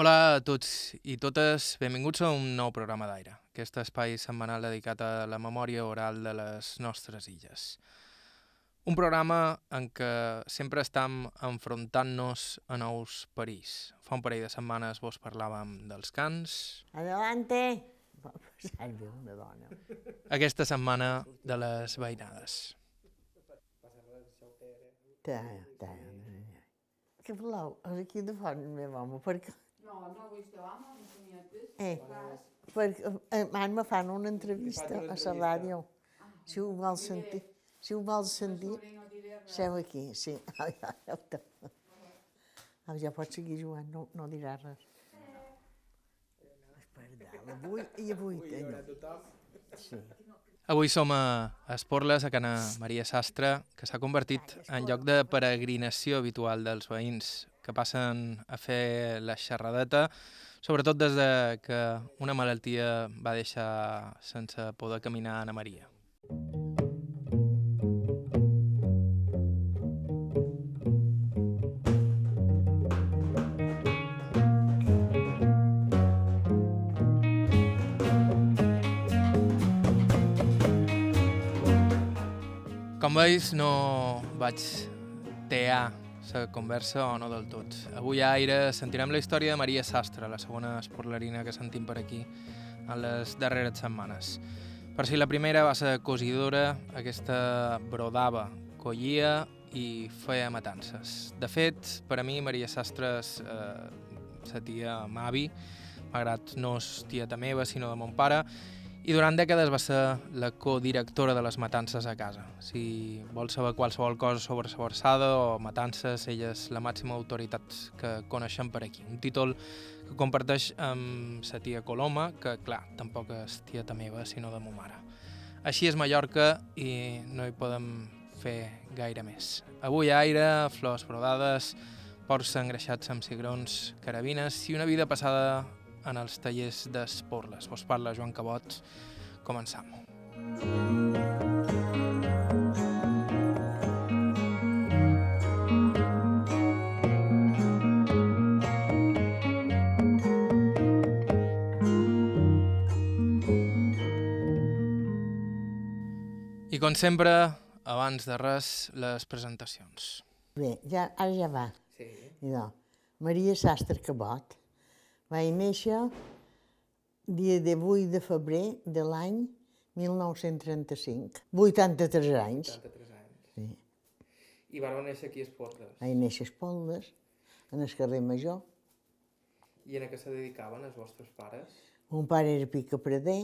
Hola a tots i totes, benvinguts a un nou programa d'aire, aquest espai setmanal dedicat a la memòria oral de les nostres illes. Un programa en què sempre estem enfrontant-nos a nous perills. Fa un parell de setmanes vos parlàvem dels cants. Adelante! Aquesta setmana de les veïnades. Que voleu? Aquí de fora, meu home, perquè... No, no vull estar home, no sonietes. Eh, perquè eh, me fan una entrevista a la ràdio. Si ho vol sentir, si ho vol sentir, seu aquí, sí. Ai, ai. Ah, ja pot seguir jugant, no, no dirà res. Avui i avui teniu. Sí. Avui som a Esporles, a Cana Maria Sastre, que s'ha convertit en lloc de peregrinació habitual dels veïns que passen a fer la xerradeta, sobretot des de que una malaltia va deixar sense poder caminar Anna Maria. Com veus, no vaig tear la conversa o no del tot. Avui a Aire sentirem la història de Maria Sastre, la segona esportlerina que sentim per aquí en les darreres setmanes. Per si la primera va ser cosidora, aquesta brodava, collia i feia matances. De fet, per a mi Maria Sastre és eh, la tia Mavi, malgrat no és tieta meva, sinó de mon pare, i durant dècades va ser la codirectora de les matances a casa. Si vols saber qualsevol cosa sobre la versada o matances, ella és la màxima autoritat que coneixem per aquí. Un títol que comparteix amb sa tia Coloma, que, clar, tampoc és tieta meva, sinó de ma mare. Així és Mallorca i no hi podem fer gaire més. Avui aire, flors brodades, porcs engreixats amb cigrons, carabines i una vida passada en els tallers d'Esporles. Vos parla Joan Cabot. Començam. I com sempre, abans de res, les presentacions. Bé, ja, ara ja va. Sí. Idò. Maria Sastre Cabot. Vaig néixer dia de 8 de febrer de l'any 1935. 83 anys. 33 anys. Sí. I vareu néixer aquí a Esporles. Vaig néixer a Espoldes, en el carrer Major. I en què se dedicaven els vostres pares? Mon pare era pica prader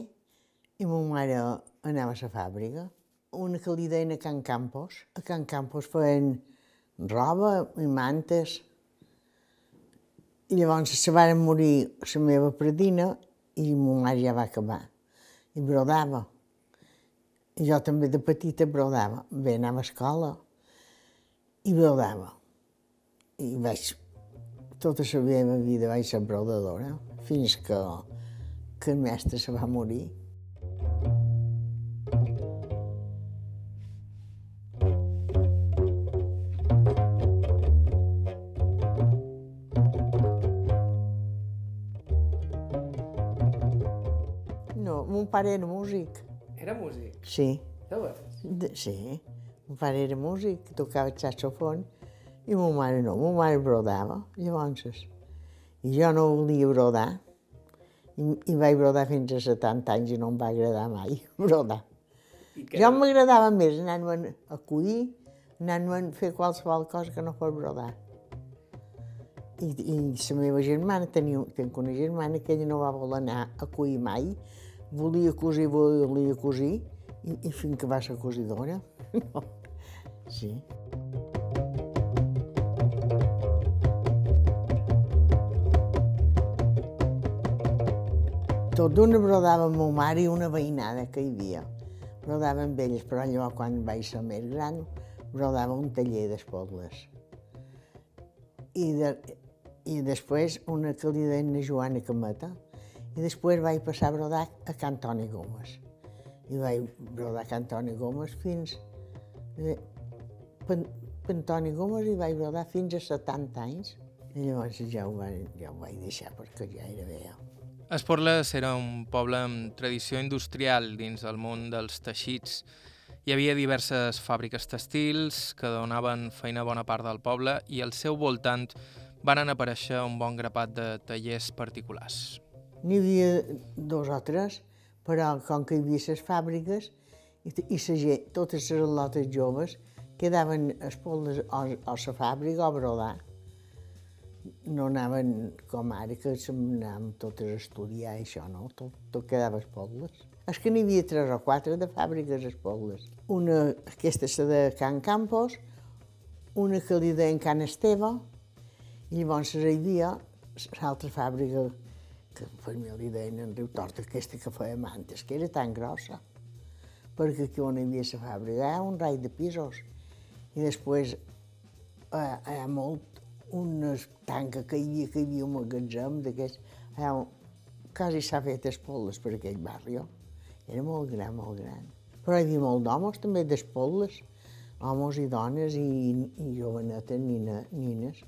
i mon mare anava a la fàbrica. Una que li deien a Can Campos. A Can Campos feien roba i mantes. I llavors se varen morir la meva predina i mon mare ja va acabar. I brodava. I jo també de petita brodava. Bé, anava a escola i brodava. I vaig, tota la meva vida vaig ser brodadora, fins que, que el mestre se va morir. Pare era músic, Era músic, sí. De, sí, mon pare era músic, tocava el saxofon, i mon mare no, mon mare brodava, llavors. I jo no volia brodar, i, i vaig brodar fins a 70 anys i no em va agradar mai brodar. Jo m'agradava més anar-me'n a collir, anar-me'n a fer qualsevol cosa que no fos brodar. I, i la meva germana, tenia, tinc una germana que ella no va voler anar a collir mai, volia cosir, volia cosir, i, i fins que va ser cosidora. Sí. Tot d'una brodava ma mare i una veïnada que hi havia. Brodava amb elles, però llavors quan vaig ser més gran, brodava un taller d'espotles. I, de, I després una que li deien Joana Cameta. I després vaig passar a brodar a Can Toni Gomes. I vaig brodar a Can Toni Gomes fins... Per Toni Gomes i vaig brodar fins a 70 anys. I llavors ja ho, va, ja ho vaig deixar perquè ja era bé. Esporles era un poble amb tradició industrial dins del món dels teixits. Hi havia diverses fàbriques textils que donaven feina a bona part del poble i al seu voltant van aparèixer un bon grapat de tallers particulars. N'hi havia dos o tres, però com que hi havia les fàbriques i, i la gent, totes les lotes joves, quedaven espoldes o, a la fàbrica o brodar. No anaven com ara, que anàvem totes a estudiar això, no? Tot, tot quedava espoldes. És que n'hi havia tres o quatre de fàbriques espoldes. Una, aquesta és de Can Campos, una que li deien Can Esteve, i llavors hi havia l'altra fàbrica que mi li deien en Riu Tort, aquesta que feia mantes, que era tan grossa, perquè aquí on hi havia la fàbrica hi un rai de pisos, i després eh, hi ha molt, unes tanca que hi havia, que hi havia un magatzem d'aquests, ha un, quasi s'ha fet espolles per aquell barri, era molt gran, molt gran. Però hi havia molt d'homes també d'espolles, homes i dones i, i jovenetes, nina, nines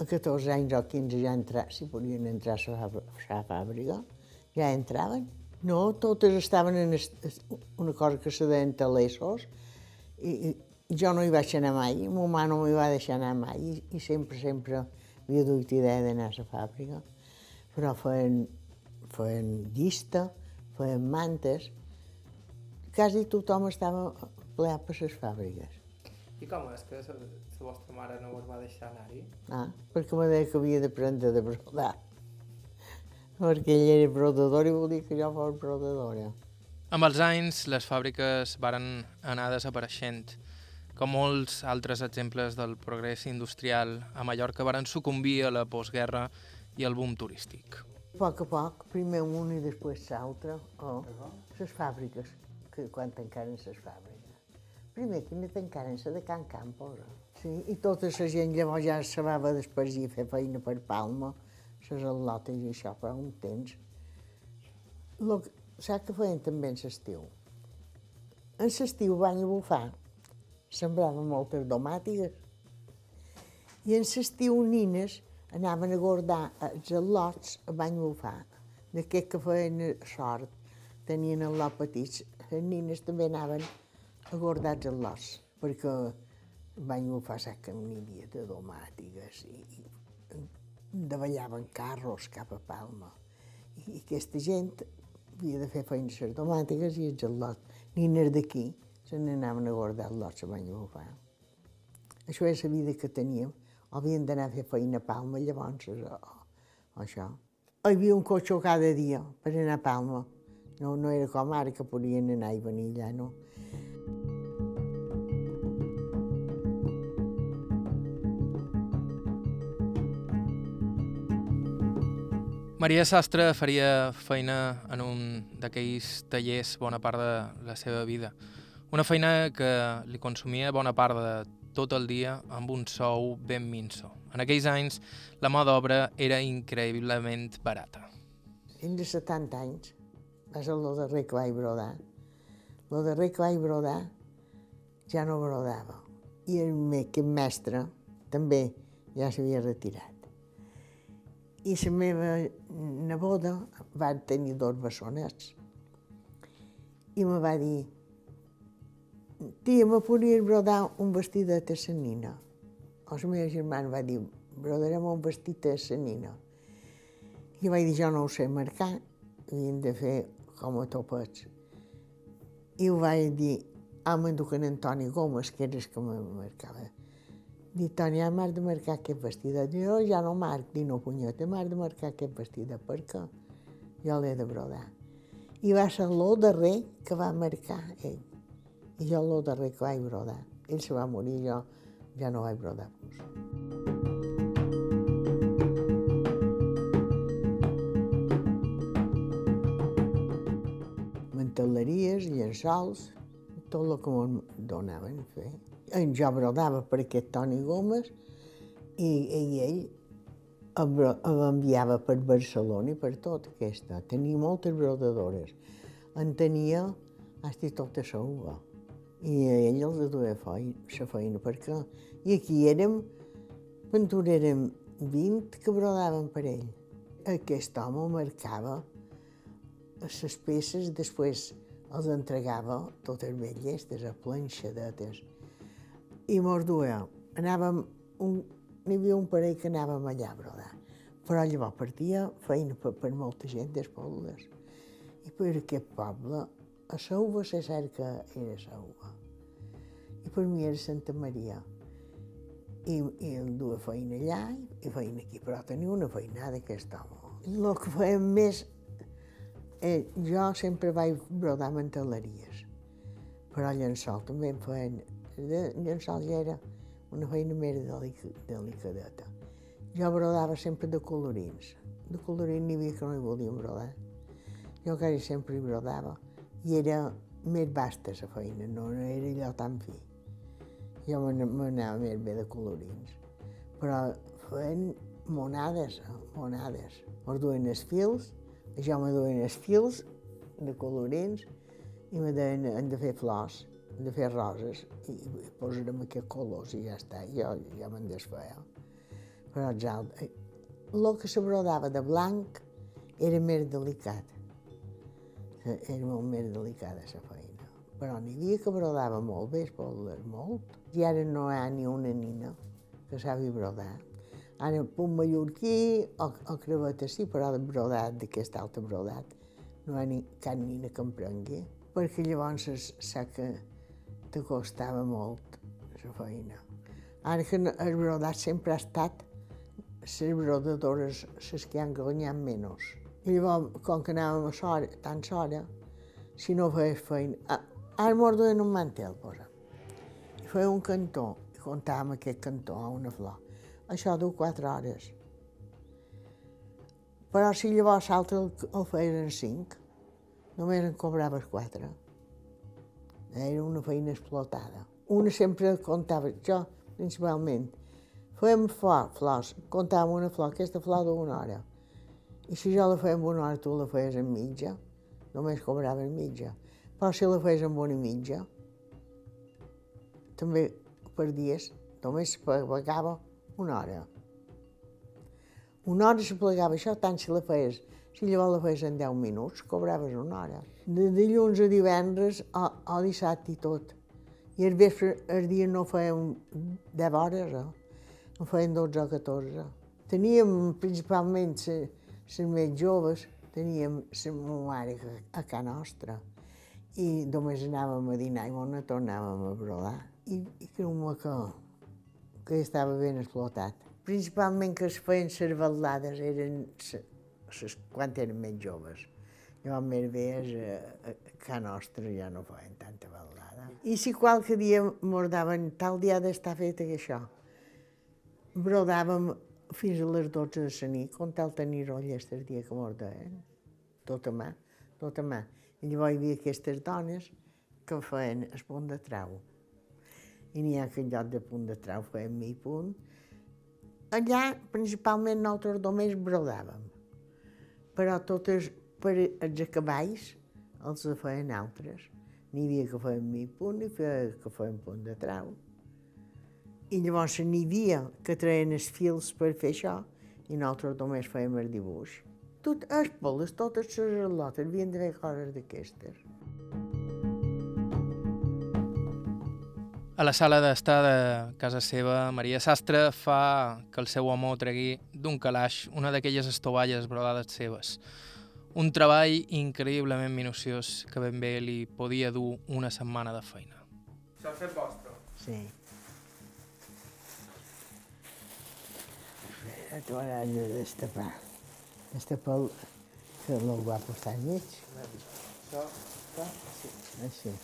a 14 anys o 15 ja entrar, si podien entrar a la fàbrica, ja entraven. No, totes estaven en una cosa que se deien talessos i, i jo no hi vaig anar mai, ma mare no m'hi va deixar anar mai i, i sempre, sempre havia dut idea d'anar a la fàbrica. Però feien, feien llista, feien mantes, quasi tothom estava ple per les fàbriques. I com és que la, vostra mare no us va deixar anar-hi? Ah, perquè me deia que havia d'aprendre de brodar. perquè ell era brodador i volia que jo fos brodadora. Amb els anys, les fàbriques varen anar desapareixent, com molts altres exemples del progrés industrial a Mallorca varen sucumbir a la postguerra i al boom turístic. A poc a poc, primer un i després l'altre, o oh, les fàbriques, que quan tancaren les fàbriques. Primer que n'hi tancaren la de Can Campos. Sí, i tota la gent llavors ja se va despergir a fer feina per Palma, les al·lotes i això, però un temps. Lo, saps què feien també en l'estiu? En l'estiu van a bufar, sembraven moltes domàtigues, i en l'estiu nines anaven a guardar els al·lots a bany bufar, d'aquest que feien sort, tenien al·lot petits, les nines també anaven agordats en l'os, perquè la que n'hi havia de domàtigues i, i davallaven carros cap a Palma. I, i aquesta gent havia de fer feina les domàtigues i els al·lots. Nines d'aquí se n'anaven a guardar el lot, se van agafar. Això és la vida que teníem. Havien d'anar a fer feina a Palma llavors, o, o això. Hi havia un cotxe cada dia per anar a Palma. No, no era com ara que podien anar i venir allà, no. Maria Sastre faria feina en un d'aquells tallers bona part de la seva vida. Una feina que li consumia bona part de tot el dia amb un sou ben minso. En aquells anys, la mà d'obra era increïblement barata. Fins de 70 anys va ser el darrer que vaig brodar. El darrer que vaig brodar ja no brodava. I el meu mestre també ja s'havia retirat. I la meva neboda va tenir dos bessonets. I me va dir, tia, me podries brodar un vestidet a la nina? O la meva germana va dir, brodarem un vestit a la nina. I vaig dir, jo no ho sé marcar, havien de fer com a topets. I ho vaig dir, ah, m'enduc en Antoni Gomes, que era el que me marcava. Jo ja no marc, dic, no, punyeta, m'has de marcar aquest vestidet, perquè jo l'he de brodar. I va ser l'o darrer que va marcar ell. I jo l'o darrer que vaig brodar. Ell se va morir, jo ja no vaig brodar. Mantelleries, llençols, tot el que m'ho donaven a fer en jo brodava per aquest Toni Gomes i, i ell em enviava per Barcelona i per tot aquesta. Tenia moltes brodadores. En tenia hasta tota la uva. I a ell els duia feina, la feina, perquè... I aquí érem Ventura érem 20 que brodaven per ell. Aquest home marcava les peces, després els entregava totes velles, de les planxadetes, i mos duia. Anàvem, un, n'hi havia un parell que anàvem allà a brodar, però llavors partia feina per, per molta gent dels pobles. I per aquest poble, a Sauva se cerca era Sauva. I per mi era Santa Maria. I, i em duia feina allà i feina aquí, però tenia una feinada aquest home. El que fèiem més eh, jo sempre vaig brodar manteleries, però llençol també em feien... De llençol ja era una feina més delic delicadeta. Jo brodava sempre de colorins. De colorins n'hi havia que no hi volien brodar. Jo quasi sempre hi brodava i era més vasta la feina, no era allò tan fi. Jo m'anava més bé de colorins. Però feien monades, monades. Mos duen els fils jo me duien els fils de colorins i me deien hem de fer flors, de fer roses i, posarem aquests colors i ja està. Jo, jo me'n desfeia. Però els altres... El que se brodava de blanc era més delicat. Era molt més delicada la feina. Però n'hi havia que brodava molt bé, es molt. I ara no hi ha ni una nina que sabi brodar. Ara, punt mallorquí o, o creveta sí, però de brodat, d'aquest altre brodat, no hi ha ni cap nina que em prengui, perquè llavors sap que te costava molt la feina. Ara que el brodat sempre ha estat les brodadores, les que han guanyat menys. I llavors, com que anàvem a sora, tan sora, si no feies feina... Ara m'ho duien un mantel, posa. I feia un cantó, i comptàvem aquest cantó a una flor això du quatre hores. Però si llavors l'altre el, el feien en cinc, només en cobraves quatre. Era una feina explotada. Una sempre comptava, jo principalment, fèiem flor, flors, comptàvem una flor, aquesta flor d'una hora. I si jo la feia en una hora, tu la feies en mitja, només cobraves mitja. Però si la feies en una mitja, també per dies, només pagava una hora. Una hora se plegava això, tant si la feies. Si llavors la feies en 10 minuts, cobraves una hora. De dilluns a divendres o, o dissabte i tot. I el vespre, el dia no fèiem 10 hores, eh? en feien 12 o 14. Teníem principalment les més joves, teníem la meva mare a casa nostra i només anàvem a dinar i no tornàvem a brodar. I, i creu-me que que estava ben explotat. Principalment que es feien les eren quan eren més joves. Més veies a, a, a nostra ja no feien tanta baldada. I si qualque dia mordaven tal dia d'estar fet això, brodàvem fins a les 12 de la nit, com tal tenir rolles el dia que mordaven, tota mà, tota mà. I llavors hi havia aquestes dones que feien el punt de trau i n'hi ha que en lloc de punt de trau fèiem mi punt. Allà, principalment, nosaltres només brodàvem, però totes per els cavalls els feien altres. N'hi havia que feien mi punt i que feien punt de trau. I llavors n'hi havia que treien els fils per fer això i nosaltres només fèiem el dibuix. Tot, els pobles, totes les al·lotes havien de fer coses d'aquestes. A la sala d'estar de casa seva, Maria Sastre fa que el seu home tregui d'un calaix una d'aquelles estovalles brodades seves. Un treball increïblement minuciós que ben bé li podia dur una setmana de feina. Això és vostre? Sí. Ara has de destapar. Destapar el que el guapo està al mig. Això està així. Així.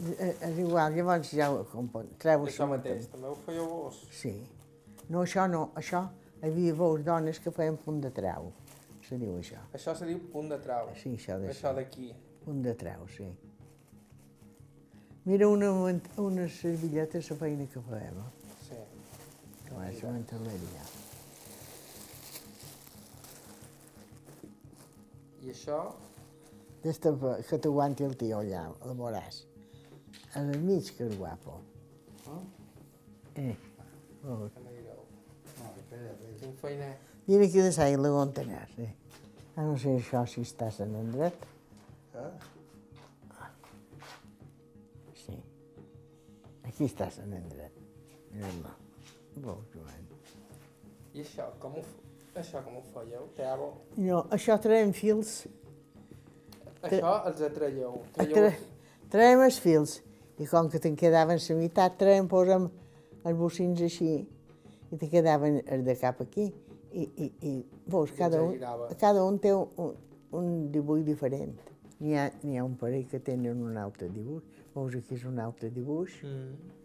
Eh, és igual, llavors ja ho compon. Treu això mateix, també ho fèieu vos? Sí. No, això no, això hi havia vos dones que feien punt de treu, se diu això. Això se diu punt de treu? Sí, això de Això d'aquí? Punt de treu, sí. Mira una, una servilleta la feina que fèiem. Eh? Sí. Que va ser manteleria. I això? D'esta que t'aguanti el tio allà, el veuràs. al mig que és guapo. Eh. Oh. Quin feiner. Mira aquí de sair la gontanàs, eh? Ah, no sé això si està en endret. Sí. Aquí està en endret. Mira-la. Bo, Joan. I això, com ho, això com ho fèieu? Teavo? No, això traiem fils. Això els atraieu. Tra Traieu... traiem els fils. I com que te'n quedaven la meitat, traiem, posem els bocins així i te quedaven els de cap aquí. I, i, i veus, cada un, cada un té un, un dibuix diferent. N'hi ha, ha un parell que tenen un altre dibuix. Veus, aquí és un altre dibuix. Mm.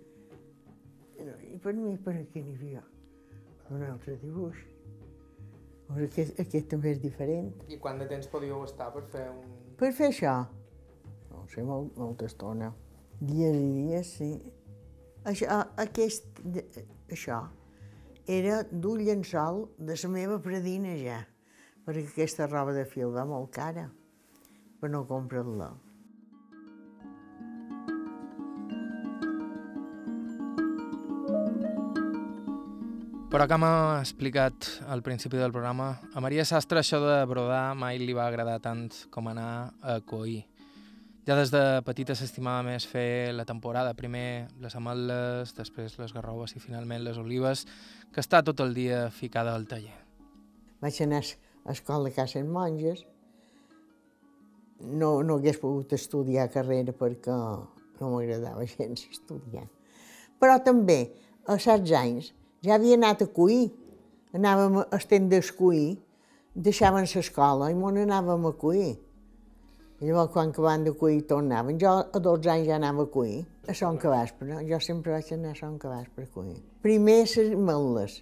I per mi, per aquí n'hi havia un altre dibuix. Veus, aquest, aquest també és diferent. I quant de temps podíeu estar per fer un... Per fer això, no sé, molt, molta estona. Dies i dies, sí. Això, aquest, això, era d'un llençol de la meva predina ja, perquè aquesta roba de fil va molt cara, per no comprar-la. Però com ha explicat al principi del programa, a Maria Sastre això de brodar mai li va agradar tant com anar a coir. Ja des de petita s'estimava més fer la temporada, primer les ametles, després les garroves i finalment les olives, que està tot el dia ficada al taller. Vaig anar a escola a casa en monges, no, no hagués pogut estudiar carrera perquè no m'agradava gens estudiar. Però també, a 16 anys, ja havia anat a cuir. Anàvem a estendes cuir, deixaven l'escola i m'on anàvem a cuir. I llavors, quan acabant de cuir, tornaven. Jo a 12 anys ja anava a cuir, a Son Cabaspre. Jo sempre vaig anar a Son Cabaspre a cuir. Primer les ametles,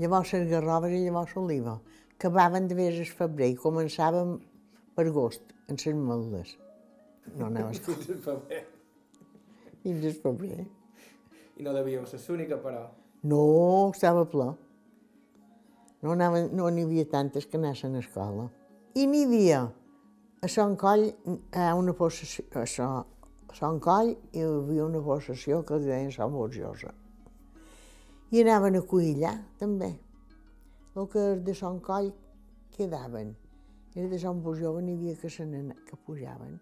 llavors les garroves i llavors l'oliva. Acabaven de veure el febrer i començàvem per agost, en les ametles. No anava a escola. Fins al febrer. I no devíeu ser l'única, però. No, estava ple. No n'hi no havia tantes que anessin a escola. I n'hi havia a Son Coll, a una possessió, a Son, a Son Coll hi havia una possessió que li deien Son Borjosa. I anaven a cuir allà, també. El que de Son Coll quedaven. I de Son Borjosa n'hi havia que, se que pujaven.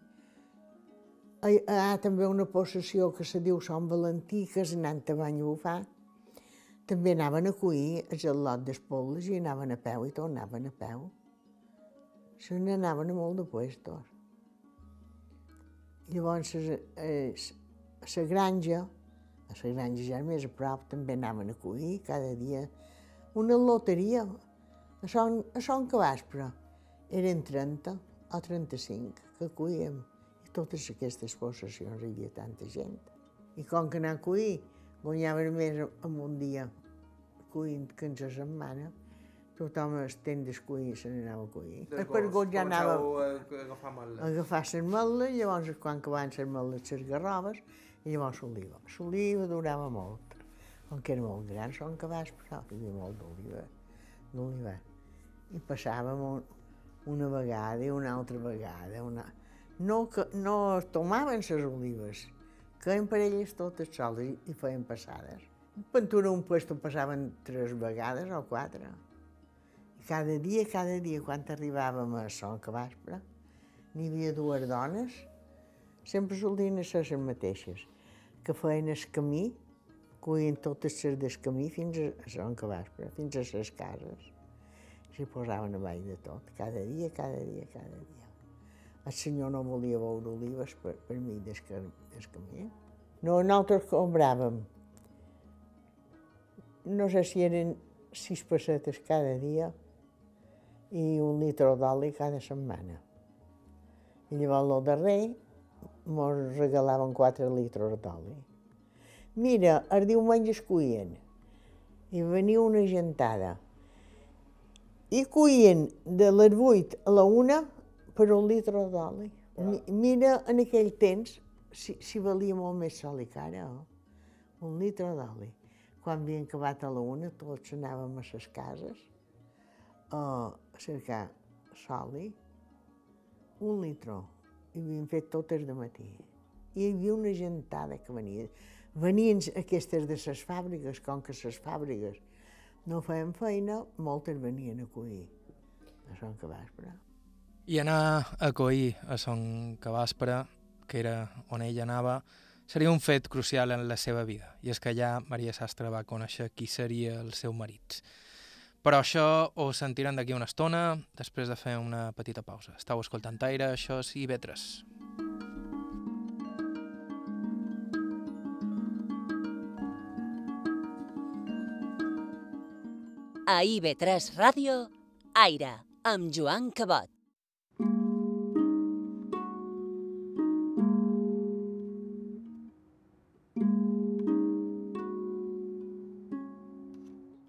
Hi ha també una possessió que se diu Sant Valentí, que és anant a Banyabufar. També anaven a cuir a gelot d'espolles i anaven a peu i tornaven a peu. Se n'anaven a molt de puestos. Llavors, a, la granja, a la granja ja més a prop, també anaven a cuir cada dia. Una loteria, a Son, a Son Cabaspre, eren 30 o 35 que cuíem. I totes aquestes possessions hi havia tanta gent. I com que anar a cuir guanyaven més en un dia cuint que en la setmana, tothom es tendes cuir se n'anava a cuir. El pergot ja anava a agafar ametles. a agafar les ametles, llavors quan acabaven les ametles les garroves, i llavors l'oliva. L'oliva durava molt, com que era molt gran, són cabàs, però hi havia molt d'oliva, d'oliva. I passàvem un, una vegada i una altra vegada. Una... No, que, no tomaven les olives, queien per elles totes soles i, feien passades. Pintura un puesto passaven tres vegades o quatre. Cada dia, cada dia, quan arribàvem a Son Cabaspre, n'hi havia dues dones, sempre solien ser les mateixes, que feien el camí, cuien totes les del camí fins a Son Cabaspre, fins a les cases. S'hi posaven a baix de tot, cada dia, cada dia, cada dia. El senyor no volia veure olives per, per mi des, que, des camí. No, nosaltres compràvem, no sé si eren sis pessetes cada dia i un litre d'oli cada setmana. I llavors el darrer mos regalaven 4 litres d'oli. Mira, els diumenges cuien i venia una gentada i cuien de les 8 a la 1 per un litre d'oli. Mi- Mira, en aquell temps, si, si valia molt més sol i cara, eh? un litre d'oli. Quan havien acabat a la una, tots anàvem a les cases a cercar soli, un litre, i havien fet totes de matí. I hi havia una gentada que venia. venien aquestes de les fàbriques, com que les fàbriques no feien feina, moltes venien a collir a Son Cabàspera. I anar a collir a Son Cabàspera, que era on ella anava, seria un fet crucial en la seva vida, i és que allà Maria Sastre va conèixer qui seria el seu marit. Però això ho sentiran d'aquí una estona, després de fer una petita pausa. Estau escoltant Aire, això és IB3. A IB3 Ràdio, Aire, amb Joan Cabot.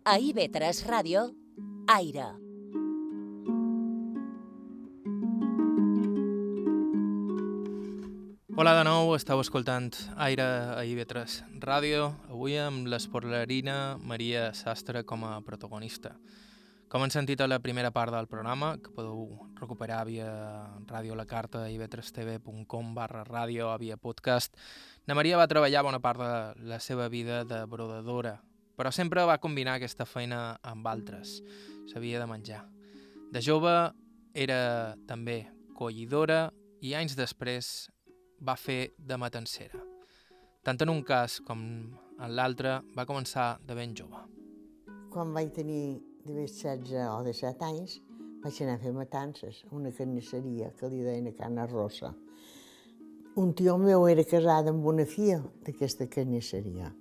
A IB3 Ràdio, Aire. Hola de nou, estàu escoltant Aire a IB3 Ràdio, avui amb l'esportlerina Maria Sastre com a protagonista. Com han sentit a la primera part del programa, que podeu recuperar via ràdio la carta ib3tv.com barra ràdio o via podcast, na Maria va treballar bona part de la seva vida de brodadora, però sempre va combinar aquesta feina amb altres. Sabia de menjar. De jove era també collidora i anys després va fer de matancera. Tant en un cas com en l'altre va començar de ben jove. Quan vaig tenir de 16 o 17 anys, vaig anar a fer matances a una carnisseria que li deien a Cana Rosa. Un tio meu era casat amb una filla d'aquesta carnisseria.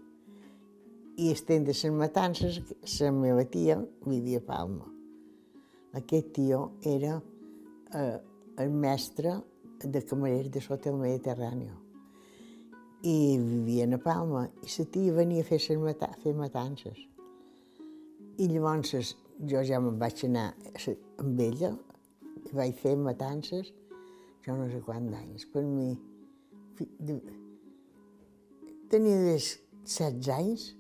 I estent de les matances, la meva tia vivia a Palma. Aquest tio era eh, el mestre de camarer de l'Hotel Mediterrani. I vivien a Palma, i la tia venia a fer, ses mata fer matances. I llavors jo ja me'n vaig anar amb ella, i vaig fer matances, jo no sé quants anys. Per mi, tenia des 16 anys,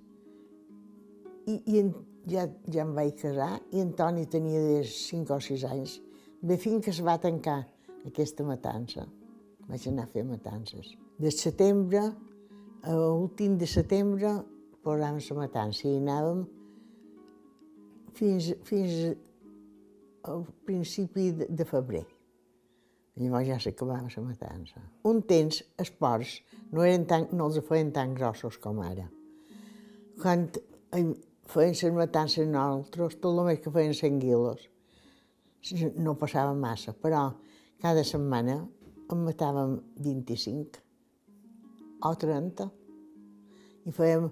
i, i en, ja, ja em vaig casar, i en Toni tenia des 5 o 6 anys, de fins que es va tancar aquesta matança. Vaig anar a fer matances. De setembre, a l'últim de setembre, posàvem la matança i anàvem fins, fins al principi de, de febrer. Llavors ja s'acabava la matança. Un temps, els porcs no, eren tan, no els feien tan grossos com ara. Quan feien les matances nosaltres, tot el més que feien 100 quilos, no passava massa, però cada setmana en matàvem 25 o 30 i fèiem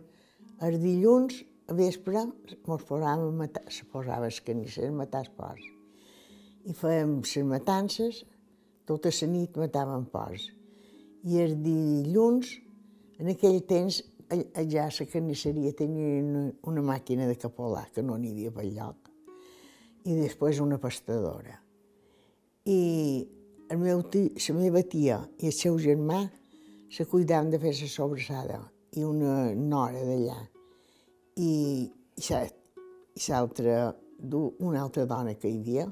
els dilluns a vespre mos posàvem a matar, se posava els carnissers a matar els porcs. I fèiem les matances, tota la nit matàvem porcs. I els dilluns, en aquell temps, allà a la carnisseria tenia una, màquina de capolar, que no n'hi havia per lloc, i després una pastadora. I el meu tia, la meva tia i el seu germà se cuidaven de fer la sobrassada i una nora d'allà. I, i l'altra, una altra dona que hi havia,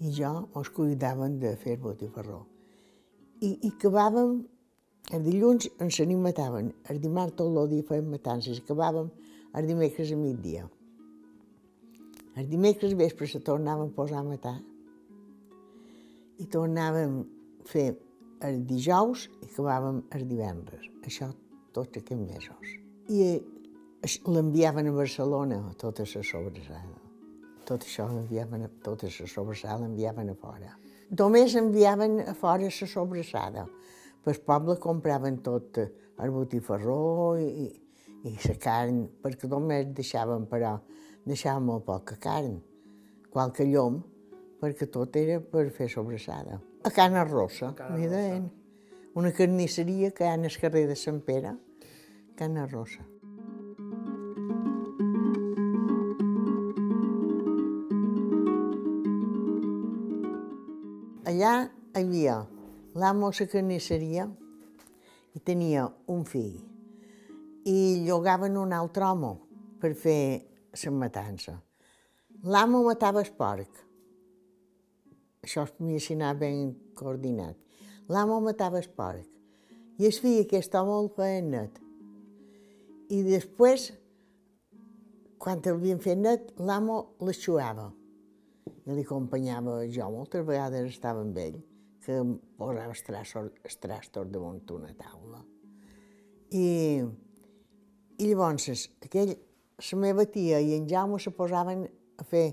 i jo ens cuidaven de fer botifarró. I, i acabàvem, el dilluns ens n'hi mataven, el dimarts tot el dia fèiem matances, acabàvem el dimecres a migdia. El dimecres vespre se tornaven a posar a matar i tornàvem a fer el dijous i acabàvem el divendres. Això tots aquests mesos. I l'enviaven a Barcelona, tota la sobrassada. Tot això l'enviaven, tota la sobrassada l'enviaven a fora. Només enviaven a fora la sobrassada. Per poble compraven tot el botifarró i, i la carn, perquè només deixaven, però, deixaven molt poca carn. Qualque llom, perquè tot era per fer sobrassada. A Cana Rossa, m'hi deien. Una carnisseria que hi ha al carrer de Sant Pere, Cana Rossa. Allà hi havia l'amo de la carnisseria i tenia un fill. I llogaven un altre home per fer la matança. L'amo matava el porc, això es podia anar ben coordinat. L'amo matava el porc i el fill aquest home el feia net. i després, quan el havien fet net, l'amo l'aixuava. I li jo, moltes vegades estava amb ell, que posava els trastos, els damunt una taula. I, i llavors, aquell, la meva tia i en Jaume se posaven a fer,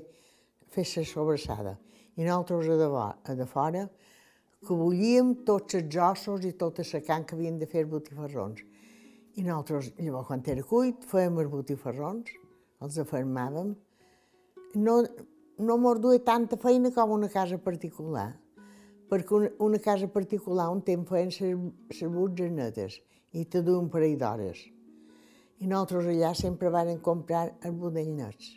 a fer la sobrassada. I nosaltres a de, a de fora, que bullíem tots els ossos i tota la carn que havien de fer els botifarrons. I nosaltres, llavors, quan era cuit, fèiem els botifarrons, els afermàvem. No, no mos duia tanta feina com una casa particular, perquè una, casa particular un temps feien les butges netes i te duia un parell d'hores. I nosaltres allà sempre varen comprar els budell nets.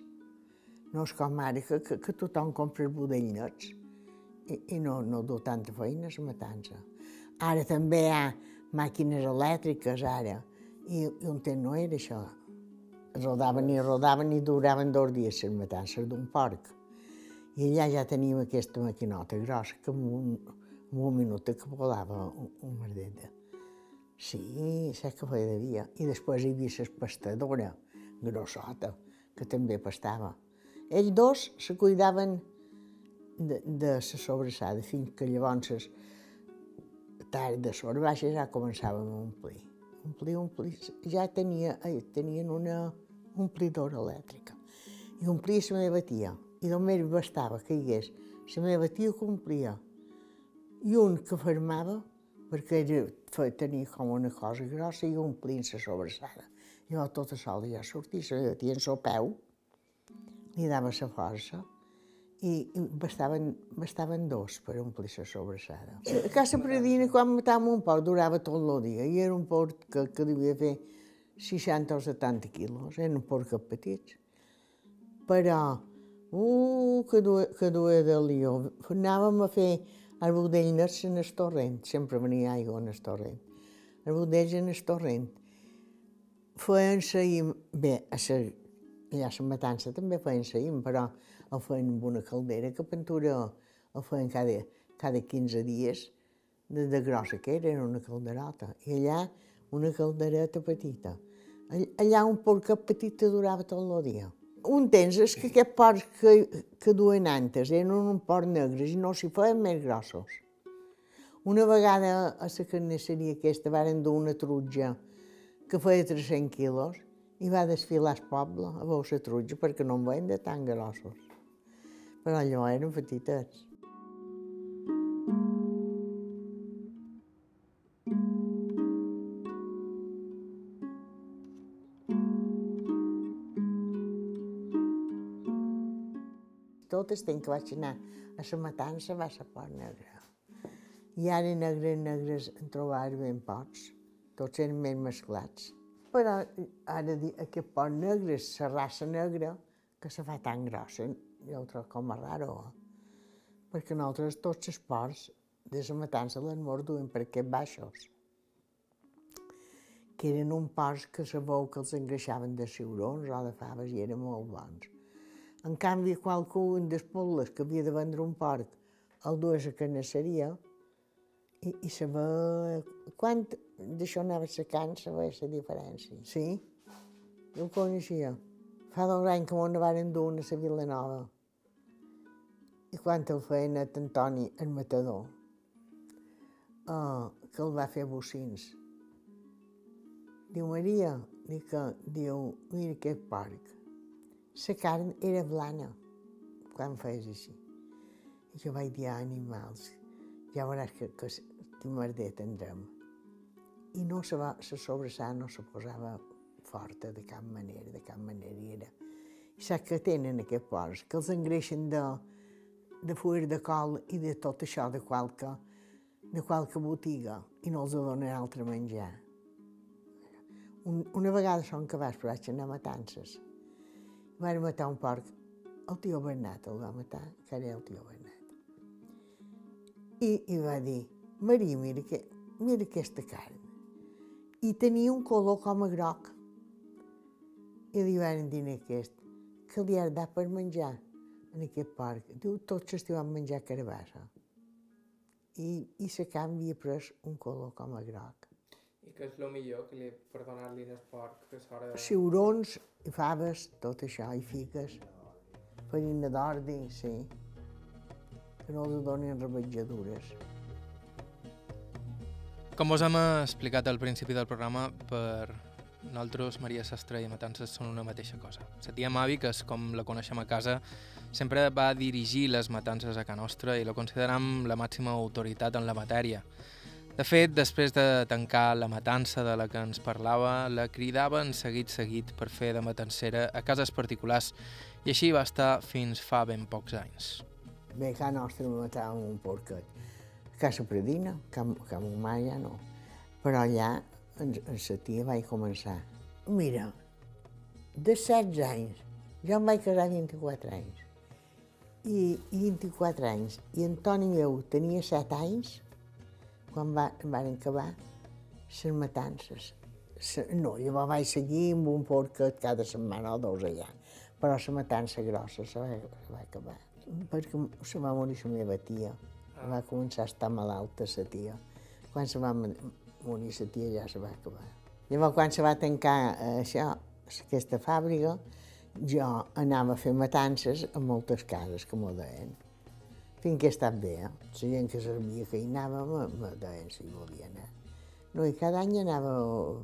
No és com ara, que, que, que tothom compra els budell nets i, i no, no du tanta feina la matança. Ara també hi ha màquines elèctriques, ara, i, i un temps no era això. Rodaven i rodaven i duraven dos dies les matances d'un porc. I allà ja teníem aquesta maquinota grossa que en un, en un minut que volava un, un merdet. Sí, sé que feia de dia. I després hi havia la pastadora, grossota, que també pastava. Ells dos se cuidaven de, de la sobrassada, fins que llavors tard de sort baixa ja començàvem a omplir. Omplir, omplir, ja tenia, eh, tenien una omplidora elèctrica. I omplia la meva tia, i només bastava que hi hagués la meva tia que omplia, i un que fermava, perquè era, tenia com una cosa grossa i omplint la sobrassada. I jo tota sola ja sortia, la meva tia en el peu, li dava la força, i, bastaven, bastaven dos per omplir la sobrassada. A casa Pradina, quan matàvem un porc, durava tot el dia, i era un porc que, que devia fer 60 o 70 quilos, eren porcs petits. Però, uh, que duia, que duia de lió. Anàvem a fer el budell nets en el torrent, sempre venia aigua en el torrent. El budell en el torrent. Feien saïm, bé, a la, allà a la matança també feien saïm, però el feien amb una caldera que pintura el feien cada, cada 15 dies de, de grossa que era, era una calderota. I allà una caldereta petita. Allà un porc petit durava tot el dia. Un temps és que aquests porcs que, que duen antes eren un porc negres i no s'hi feien més grossos. Una vegada a la carnisseria aquesta varen dur una trutja que feia 300 quilos i va desfilar el poble a veure la trutja perquè no en veien de tan grossos. Però allò eren petitets. Temps que vaig anar a la matança va ser por negra. I ara negres, negres en trobar ben pocs. Tots eren més mesclats. Però ara aquest por negre la raça negra que se fa tan grossa. Jo ho trobo com a raro. Perquè nosaltres tots els ports de la matança les morduen per aquests baixos que eren un porcs que sabeu que els engreixaven de ciurons o de faves i eren molt bons. En canvi, qualcú dels pobles que havia de vendre un porc el duia a la carnisseria i, i saber quant d'això anava secant, saber la diferència. Sí, jo ho coneixia. Fa dos anys que m'ho varen dur a la Vila Nova. I quan el feien a Antoni, el matador, uh, que el va fer bocins. Diu, Maria, dic que, diu, mira aquest porc. La carn era blana quan feies així. I jo vaig dir, animals, ja veuràs que, que, que merder tindrem. I no se va, se sobrassada no se posava forta de cap manera, de cap manera. I era. I saps que tenen aquests porcs, que els engreixen de, de fuir de col i de tot això de qualque, de qualque botiga i no els donen altre menjar. Un, una vegada són cabals, però vaig anar a matances. Van matar un porc. El tio Bernat el va matar, que era el tio Bernat. I, i va dir, Maria, mira, que, mira aquesta carn. I tenia un color com a groc. I li van dir a aquest, que li ha dat per menjar en aquest porc. Diu, tots l'estiu van menjar carabassa. I, i la carn havia pres un color com a groc. I què és el millor que li per donar-li el porc que s'hora... Ciurons i faves, tot això, i fiques. Farina d'ordi, sí. Que no els donin revetjadures. Com us hem explicat al principi del programa, per nosaltres Maria Sastre i Matances són una mateixa cosa. La tia Mavi, que és com la coneixem a casa, sempre va dirigir les matances a Can Nostra i la consideram la màxima autoritat en la matèria. De fet, després de tancar la matança de la que ens parlava, la cridaven seguit seguit per fer de matancera a cases particulars i així va estar fins fa ben pocs anys. Bé, a nostra matàvem un porquet. A Casa Pradina, que, que a ma ja no. Però allà, en, en sa tia vaig començar. Mira, de 16 anys, jo em vaig casar a 24 anys. I, i 24 anys. I Antoni meu tenia 7 anys quan va, van acabar les matances. Se, no, llavors vaig seguir amb un porquet cada setmana o dos allà. Però la matança grossa se va, va acabar. Perquè se va morir la meva tia. Va començar a estar malalta la tia. Quan se va morir la tia ja se va acabar. Llavors, quan se va tancar eh, això, aquesta fàbrica, jo anava a fer matances a moltes cases que m'ho deien. Fins que he estat bé, eh? La gent que sabia que hi anava me, deien si volia anar. No, i cada any anava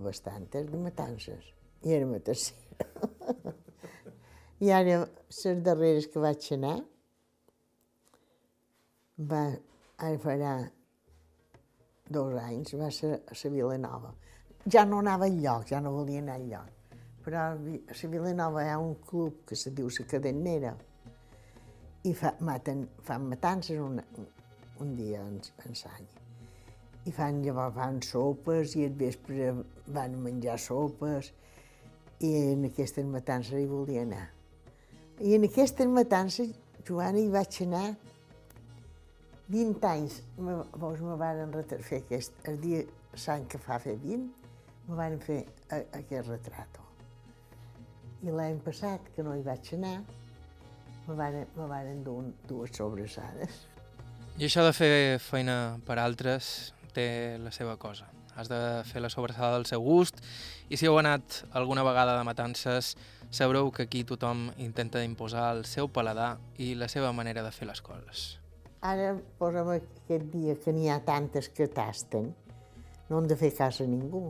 bastantes de matances. I era la tercera. I ara, les darreres que vaig anar, va, ara farà dos anys, va ser a la Vilanova. Ja no anava enlloc, ja no volia anar enlloc. Però a la Vilanova hi ha un club que se diu la Cadernera i fa, maten, fan matances un, un dia en, en l'any. I fan, llavors fan sopes i al vespre van a menjar sopes i en aquestes matances hi volia anar. I en aquestes matances, Joana, hi vaig anar 20 anys. Me, vos me van fer aquest, el dia sant que fa fer 20, me van fer a, aquest retrat. I l'any passat, que no hi vaig anar, me van, me dur dues sobrassades. I això de fer feina per altres té la seva cosa. Has de fer la sobrassada del seu gust i si heu anat alguna vegada de matances sabreu que aquí tothom intenta imposar el seu paladar i la seva manera de fer les coses. Ara posa'm aquest dia que n'hi ha tantes que tasten, no han de fer cas a ningú,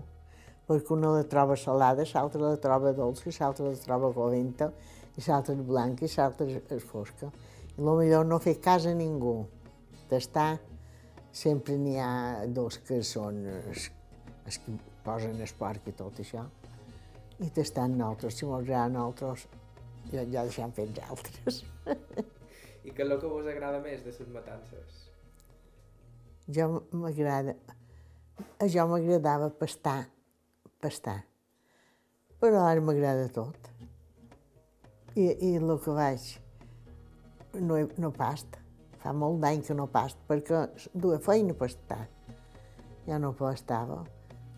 perquè una la troba salada, l'altra la troba dolça, l'altra la troba goventa, i l'altra és blanca i l'altra és- fosca. I el millor no fer cas a ningú. Tastar, sempre n'hi ha dos que són els, els que posen el porc i tot això, i tastant nosaltres, si mos agrada a nosaltres, ja, ja deixem fer els altres. I què és el que vos agrada més de les matances? Jo m'agrada... A jo m'agradava pastar, pastar. Però ara m'agrada tot. I, I el que vaig... No, he, no past. Fa molt d'any que no past, perquè duia feina pastar. Ja no pastava.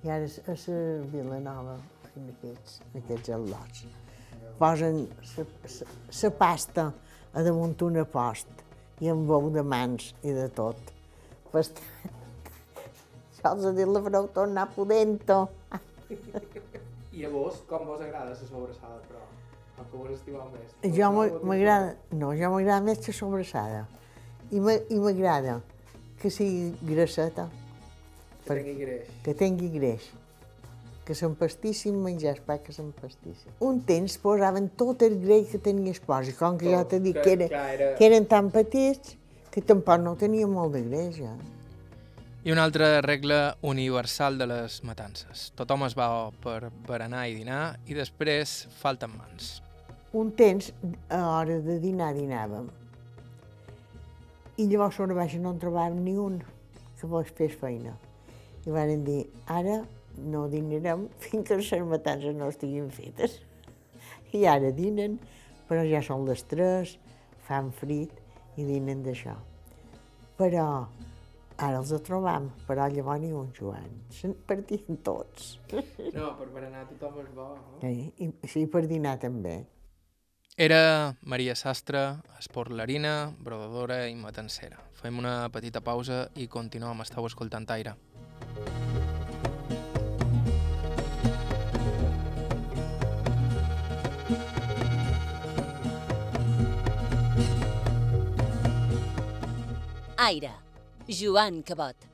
I ara a la Vilanova, en aquests, en aquests al·lots, posen la pasta a damunt una post i amb bou de mans i de tot. Pastat. Això els ha dit la fareu tornar pudento. I a vos, com vos agrada la sobrassada, però? El que vos estimeu més? Jo m'a- m'agrada, no, jo m'agrada més la sobrassada. I m'a- i m'agrada que sigui grasseta, Que tingui greix. que tingui greix, que s'empastissin menjar el pa, que s'empastissin. Un temps posaven tot el greix que tenia espòs, i com que jo Tot, t'he dit que- que, era, que eren tan petits, que tampoc no tenia molt de greix, ja. I una altra regla universal de les matances. Tothom es va per berenar i dinar i després falten mans. Un temps, a hora de dinar, dinàvem. I llavors sobre baix no en trobàvem ni un que vos fes feina. I van dir, ara no dinarem fins que les matances no estiguin fetes. I ara dinen, però ja són les tres, fan frit i dinen d'això. Però ara els trobam, però llavors ni un Joan. Se'n partien tots. No, per berenar tothom és bo. No? Eh? I sí, per dinar també. Era Maria Sastre, esportlarina, brodadora i matancera. Fem una petita pausa i continuem. Estau escoltant aire. Aire. Joan Cabot.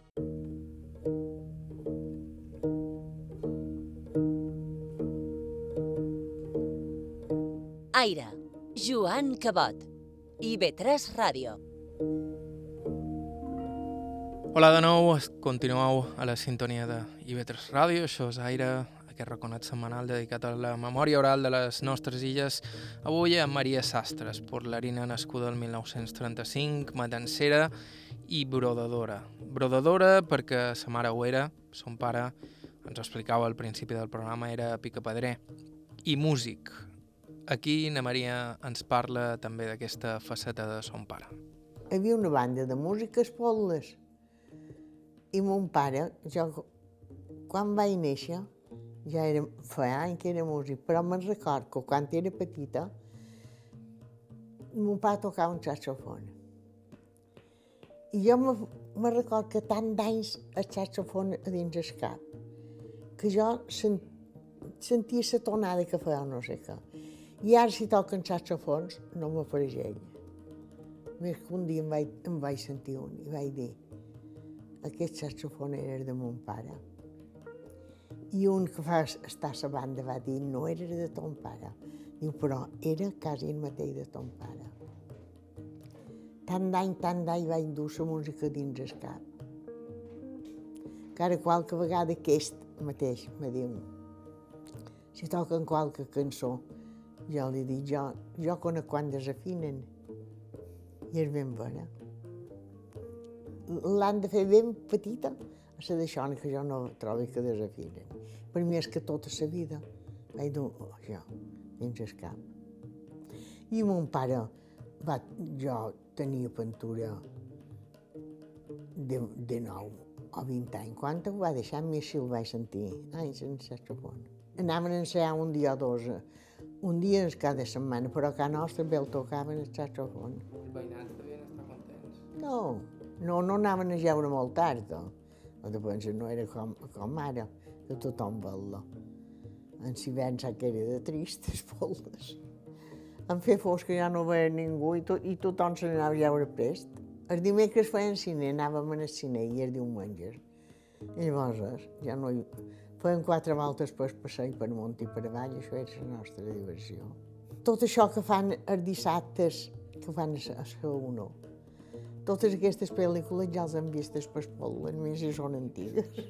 Aire, Joan Cabot. IB3 Ràdio. Hola de nou, continueu a la sintonia de IB3 Ràdio, això és Aire, aquest raconat setmanal dedicat a la memòria oral de les nostres illes. Avui amb Maria Sastres, portlarina nascuda el 1935, matancera i brodadora. Brodadora perquè sa mare ho era, son pare, ens explicava al principi del programa, era picapedrer. I músic. Aquí na Maria ens parla també d'aquesta faceta de son pare. Hi havia una banda de música a Espotles. I mon pare, jo, quan vaig néixer, ja era, fa anys que era músic, però me'n record que quan era petita, mon pare tocava un saxofon. I jo me, me record que tant d'anys el saxofon a dins el cap, que jo sen, sentia la tonada que feia no sé què. I ara si toquen saxofons no m'apareix ell. Més que un dia em vaig, em vaig sentir un i vaig dir aquest saxofon era de mon pare. I un que fa estar a la banda va dir no era de ton pare. Diu, però era quasi el mateix de ton pare. Tant d'any, tant d'any vaig dur la música dins el cap. Cada qualque vegada aquest mateix me diu si toquen qualque cançó, jo li dic, jo, jo conec quan desafinen. I és ben vera. L'han de fer ben petita, a ser d'això que jo no trobo que desafinen. Per mi és que tota la vida vaig dur això dins el cap. I mon pare, va, jo tenia pintura de, de nou o 20 anys. Quan ho va deixar, més si el vaig sentir. Ai, sense saxofon. Anaven a ensaiar un dia o dos, un dia cada setmana, però a casa nostra bé el tocaven el saxofon. Els veïnats devien estar contents. No, no, no anaven a jeure molt tard. No. O de pensa, no era com, com ara, que tothom vol-lo. En si ven sap que era de tristes polles. En fer fosc que ja no veia ningú i, to, i tothom se n'anava a jeure prest. Els dimecres feien cine, anàvem al cine i els diumenges. I llavors ja no hi... Feien quatre voltes per passeig per amunt i per avall, això era la nostra diversió. Tot això que fan els dissabtes, que fan a la 1, totes aquestes pel·lícules ja les han vistes per Espol, a més si són antigues.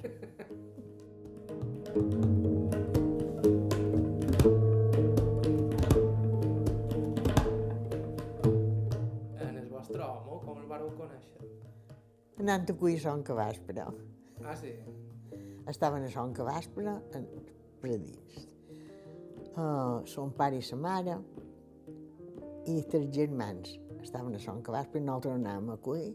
En el vostre home, com el vareu conèixer? Anant a cuir son que però Ah, sí? Estaven a son que però per a dins. Uh, son pare i sa mare i tres germans estaven a son que i nosaltres anàvem a cuir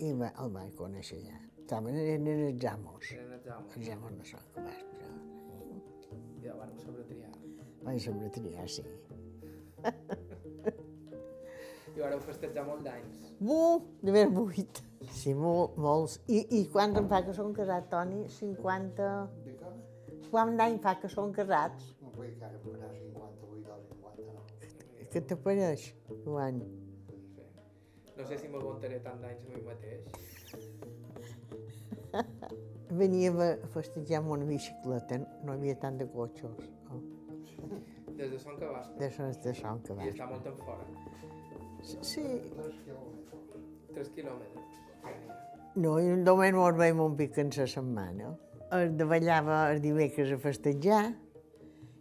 i va, el vaig conèixer allà. Estaven en els amos, Eren els amos. els amos de son que I ja vareu sobre triar. Vaig sobre triar, sí. I vareu festejar molt d'anys. Bu, de ver vuit. Sí, mol, molts. I, I quant em fa que són casats, Toni? 50... De què? Quant d'any fa que són casats? No vull que ara farà 58 o 59. Què t'apareix, Joan? No sé si m'aguantaré tant d'anys a mi mateix. Veníem a festejar amb una bicicleta, no hi havia tant de cotxos. No? Des de Son Cabasco. De sons de son que I està molt en fora. Sí, 3 quilòmetres. 3 quilòmetres. no, i només mos veiem un pic en la setmana. Es davallava el dimecres a festejar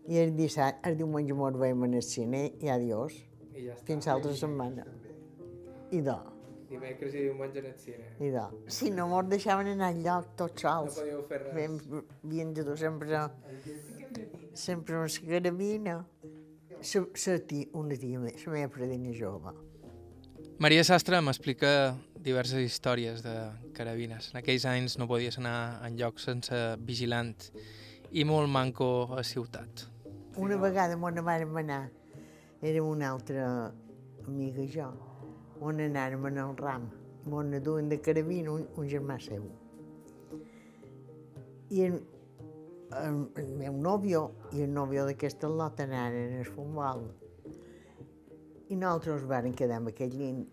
i el dissabte, el diumenge mos veiem en el cine i adiós, I ja està. fins l'altra setmana. I do, Dimecres i diumenge en el cine. i do. Si no mos deixaven anar enlloc tots No sols. podíeu fer res. Vam, havíem de dur sempre, sempre una carabina. La tia, una tia, la meva predina jove. Maria Sastre m'explica diverses històries de carabines. En aquells anys no podies anar en lloc sense vigilant i molt manco a ciutat. Una vegada m'on vàrem anar, era una altra amiga i jo, on anàrem en el ram, m'on duen de carabina un, un germà seu. I el, el, el meu nòvio i el nòvio d'aquesta lot anaren al futbol. I nosaltres vàrem quedar amb aquell nen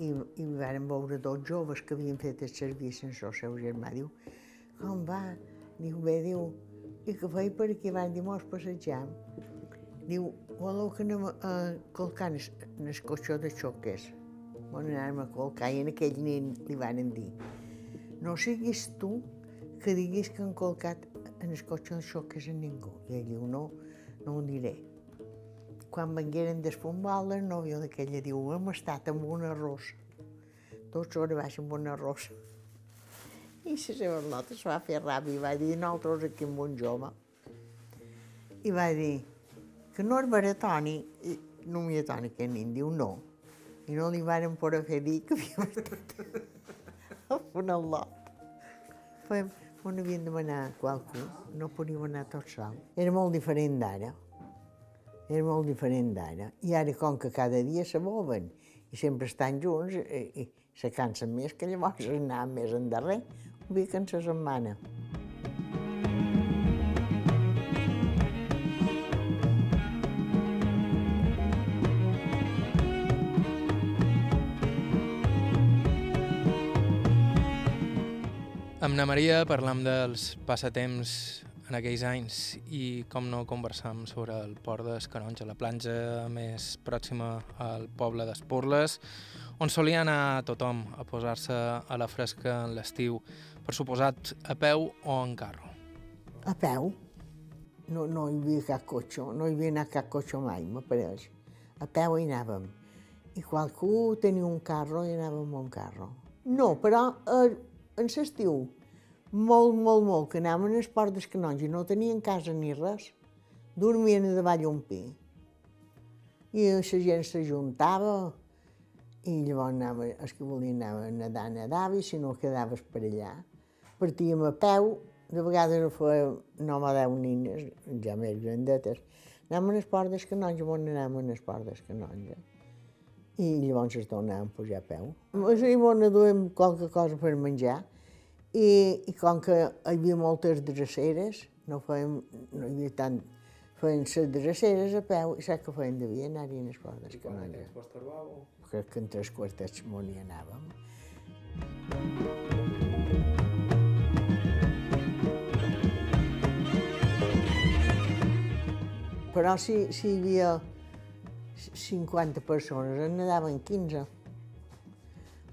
i, i vam veure dos joves que havien fet el servici sense el seu germà. Diu, com va? Diu, bé, diu, i què feia per aquí? Van dir, mos passejam. Diu, voleu que anem a colcar en el cotxó de xoques? Bon, anàvem a colcar i en aquell nen li van dir, no siguis tu que diguis que han colcat en el cotxe de xoques a ningú. I ell diu, no, no ho diré. Quan vengueren del futbol, el nòvio d'aquella diu, hem estat amb un arròs. Tots hores baix amb un arròs. I la seva nota es va fer ràbia i va dir, nosaltres aquí amb un jove. I va dir, que no és baratoni, i no m'hi atoni que nin, diu no. I no li varen poder fer dir que havíem estat a un al·lot. Fem, on havien de anar qualcú, no podíem anar tots sols. Era molt diferent d'ara. Era molt diferent d'ara. I ara, com que cada dia se mouen i sempre estan junts, i, i se cansen més que llavors anar més endarrer, un que en sa setmana. Amb na Maria parlam dels passatemps en aquells anys i com no conversam sobre el port d'Escanonja, la platja més pròxima al poble d'Esporles, on solia anar tothom a posar-se a la fresca en l'estiu, per suposat a peu o en carro. A peu. No, no hi havia cap cotxe, no hi havia anat cap cotxe mai, m'apareix. A peu hi anàvem. I qualcú tenia un carro i anàvem amb un carro. No, però eh, en l'estiu, molt, molt, molt, que anàvem al port dels canons i no tenien casa ni res, dormien a davall un pi. I la gent s'ajuntava i llavors anava, els que volien anar a nedar, nedava, i si no quedaves per allà. Partíem a peu, de vegades ho feia no me deu nines, ja més grandetes. Anàvem al port dels canons, on anàvem al port dels canons. I llavors es tornàvem a pujar a peu. I on duem qualque cosa per menjar, i, i com que hi havia moltes dreceres, no, fèiem, no hi havia tant, feien les dreceres a peu i saps què feien? Devien anar-hi en les portes canonges. Crec que en tres quartets m'ho n'hi anàvem. Però si, si hi havia 50 persones, en nadaven 15.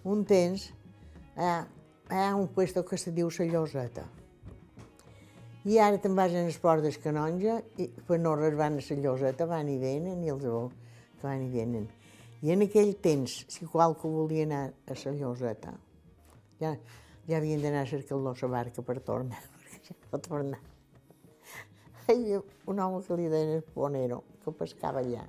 Un temps, allà, hi ha un puesto que se diu la Lloseta. I ara te'n vas en esport del canonja i per no res van a la Lloseta, van i venen i els veu que van i venen. I en aquell temps, si qualcú volia anar a la Lloseta, ja, ja havien d'anar a cercar la barca per tornar, perquè ja no tornar. Hi havia un home que li deien el Ponero, que pescava allà.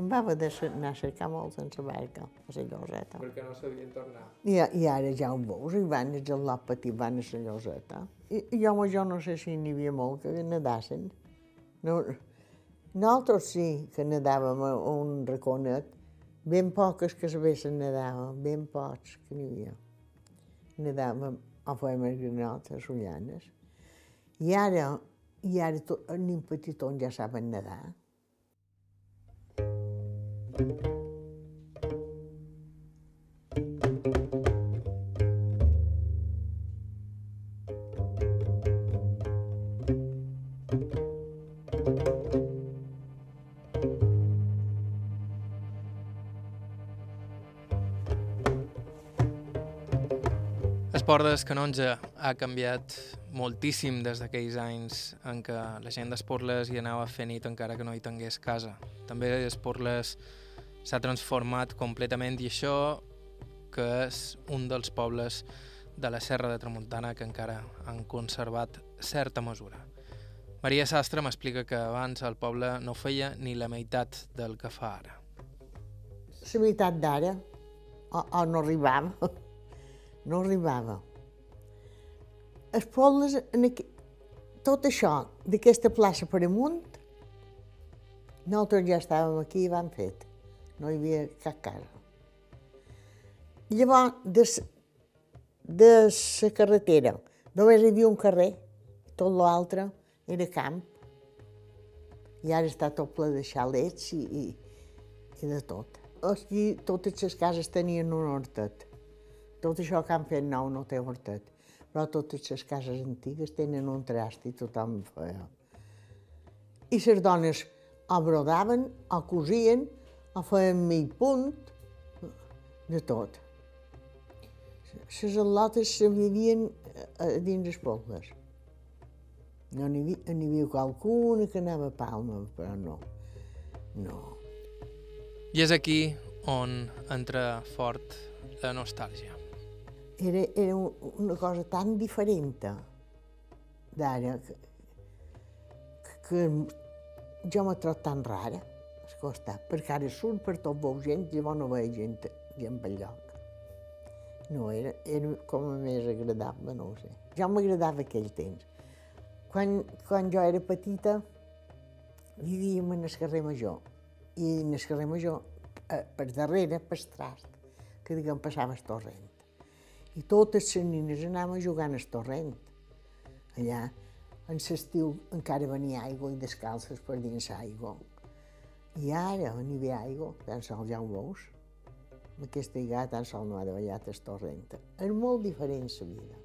Em va haver d'anar a cercar molt en la barca, a la Lloseta. Perquè no sabien tornar. I, I ara ja ho veus, i van els al lot petit, van a la lloseta. I, i jo, jo no sé si n'hi havia molt que nedassin. No, nosaltres sí que nedàvem a un raconet, ben poques que sabessin nedar, ben pocs que n'hi havia. Nedàvem a fèiem els granots, a Sollanes. I ara, i ara tot, els nens petitons ja saben nedar. L'esport del canonge ha canviat moltíssim des d'aquells anys en què la gent d'Esporles hi anava a fer nit encara que no hi tingués casa. També Esporles s'ha transformat completament i això que és un dels pobles de la Serra de Tramuntana que encara han conservat certa mesura. Maria Sastre m'explica que abans el poble no feia ni la meitat del que fa ara. La meitat d'ara, o, o no arribava, no arribava. Els pobles, en aqu... tot això, d'aquesta plaça per amunt, nosaltres ja estàvem aquí i vam fet. No hi havia cap casa. Llavors, de, de la carretera, només hi havia un carrer, tot l'altre era camp. I ara està tot ple de xalets i, i, i de tot. aquí totes les cases tenien un hortet. Tot això que han fet nou no té hortet, però totes les cases antigues tenen un trast i tothom feia. I les dones o brodaven, o cosien, o feien mig punt, de tot. Les al·lotes se vivien a, a dins els pobles. No n'hi havia, havia qualcuna que anava a Palma, però no. No. I és aquí on entra fort la nostàlgia. Era, era un- una cosa tan diferent d'ara que, que, jo m'he trobat tan rara al costat, perquè ara surt per tot veu gent, llavors no veig gent, gent pel lloc. No, era, era com a més agradable, no ho sé. Jo m'agradava aquell temps. Quan, quan jo era petita, vivíem en el carrer Major, i en el carrer Major, eh, per darrere, per trast, que diguem passava el torrent. I totes les nines anàvem a jugar al torrent. Allà, en l'estiu encara venia aigua i descalces per dins l'aigua. I ara, on hi ve aigua, tan sols ho veus. Amb aquesta igà tan sols no ha de ballar el torrent. És molt diferent la vida.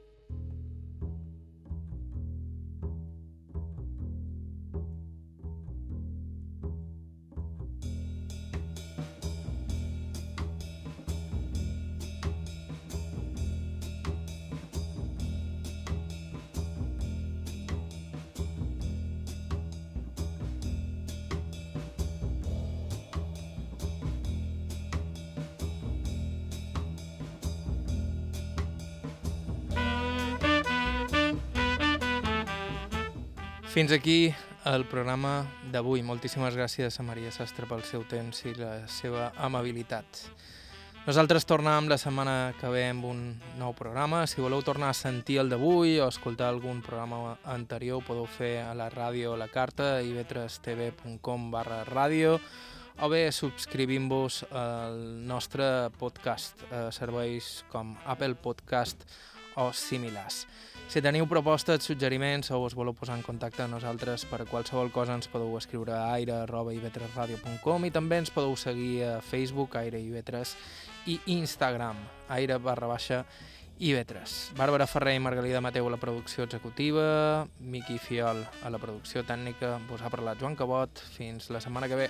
Fins aquí el programa d'avui. Moltíssimes gràcies a Maria Sastre pel seu temps i la seva amabilitat. Nosaltres tornàvem la setmana que ve amb un nou programa. Si voleu tornar a sentir el d'avui o escoltar algun programa anterior, podeu fer a la ràdio la carta ivetrestv.com barra ràdio o bé subscrivint-vos al nostre podcast a serveis com Apple Podcast o similars. Si teniu propostes, suggeriments o us voleu posar en contacte amb nosaltres per qualsevol cosa ens podeu escriure a aire.ivetresradio.com i també ens podeu seguir a Facebook, Aire i Ivetres i Instagram, aire barra baixa Ivetres. Bàrbara Ferrer i Margalida Mateu a la producció executiva, Miqui Fiol a la producció tècnica, vos ha parlat Joan Cabot. Fins la setmana que ve.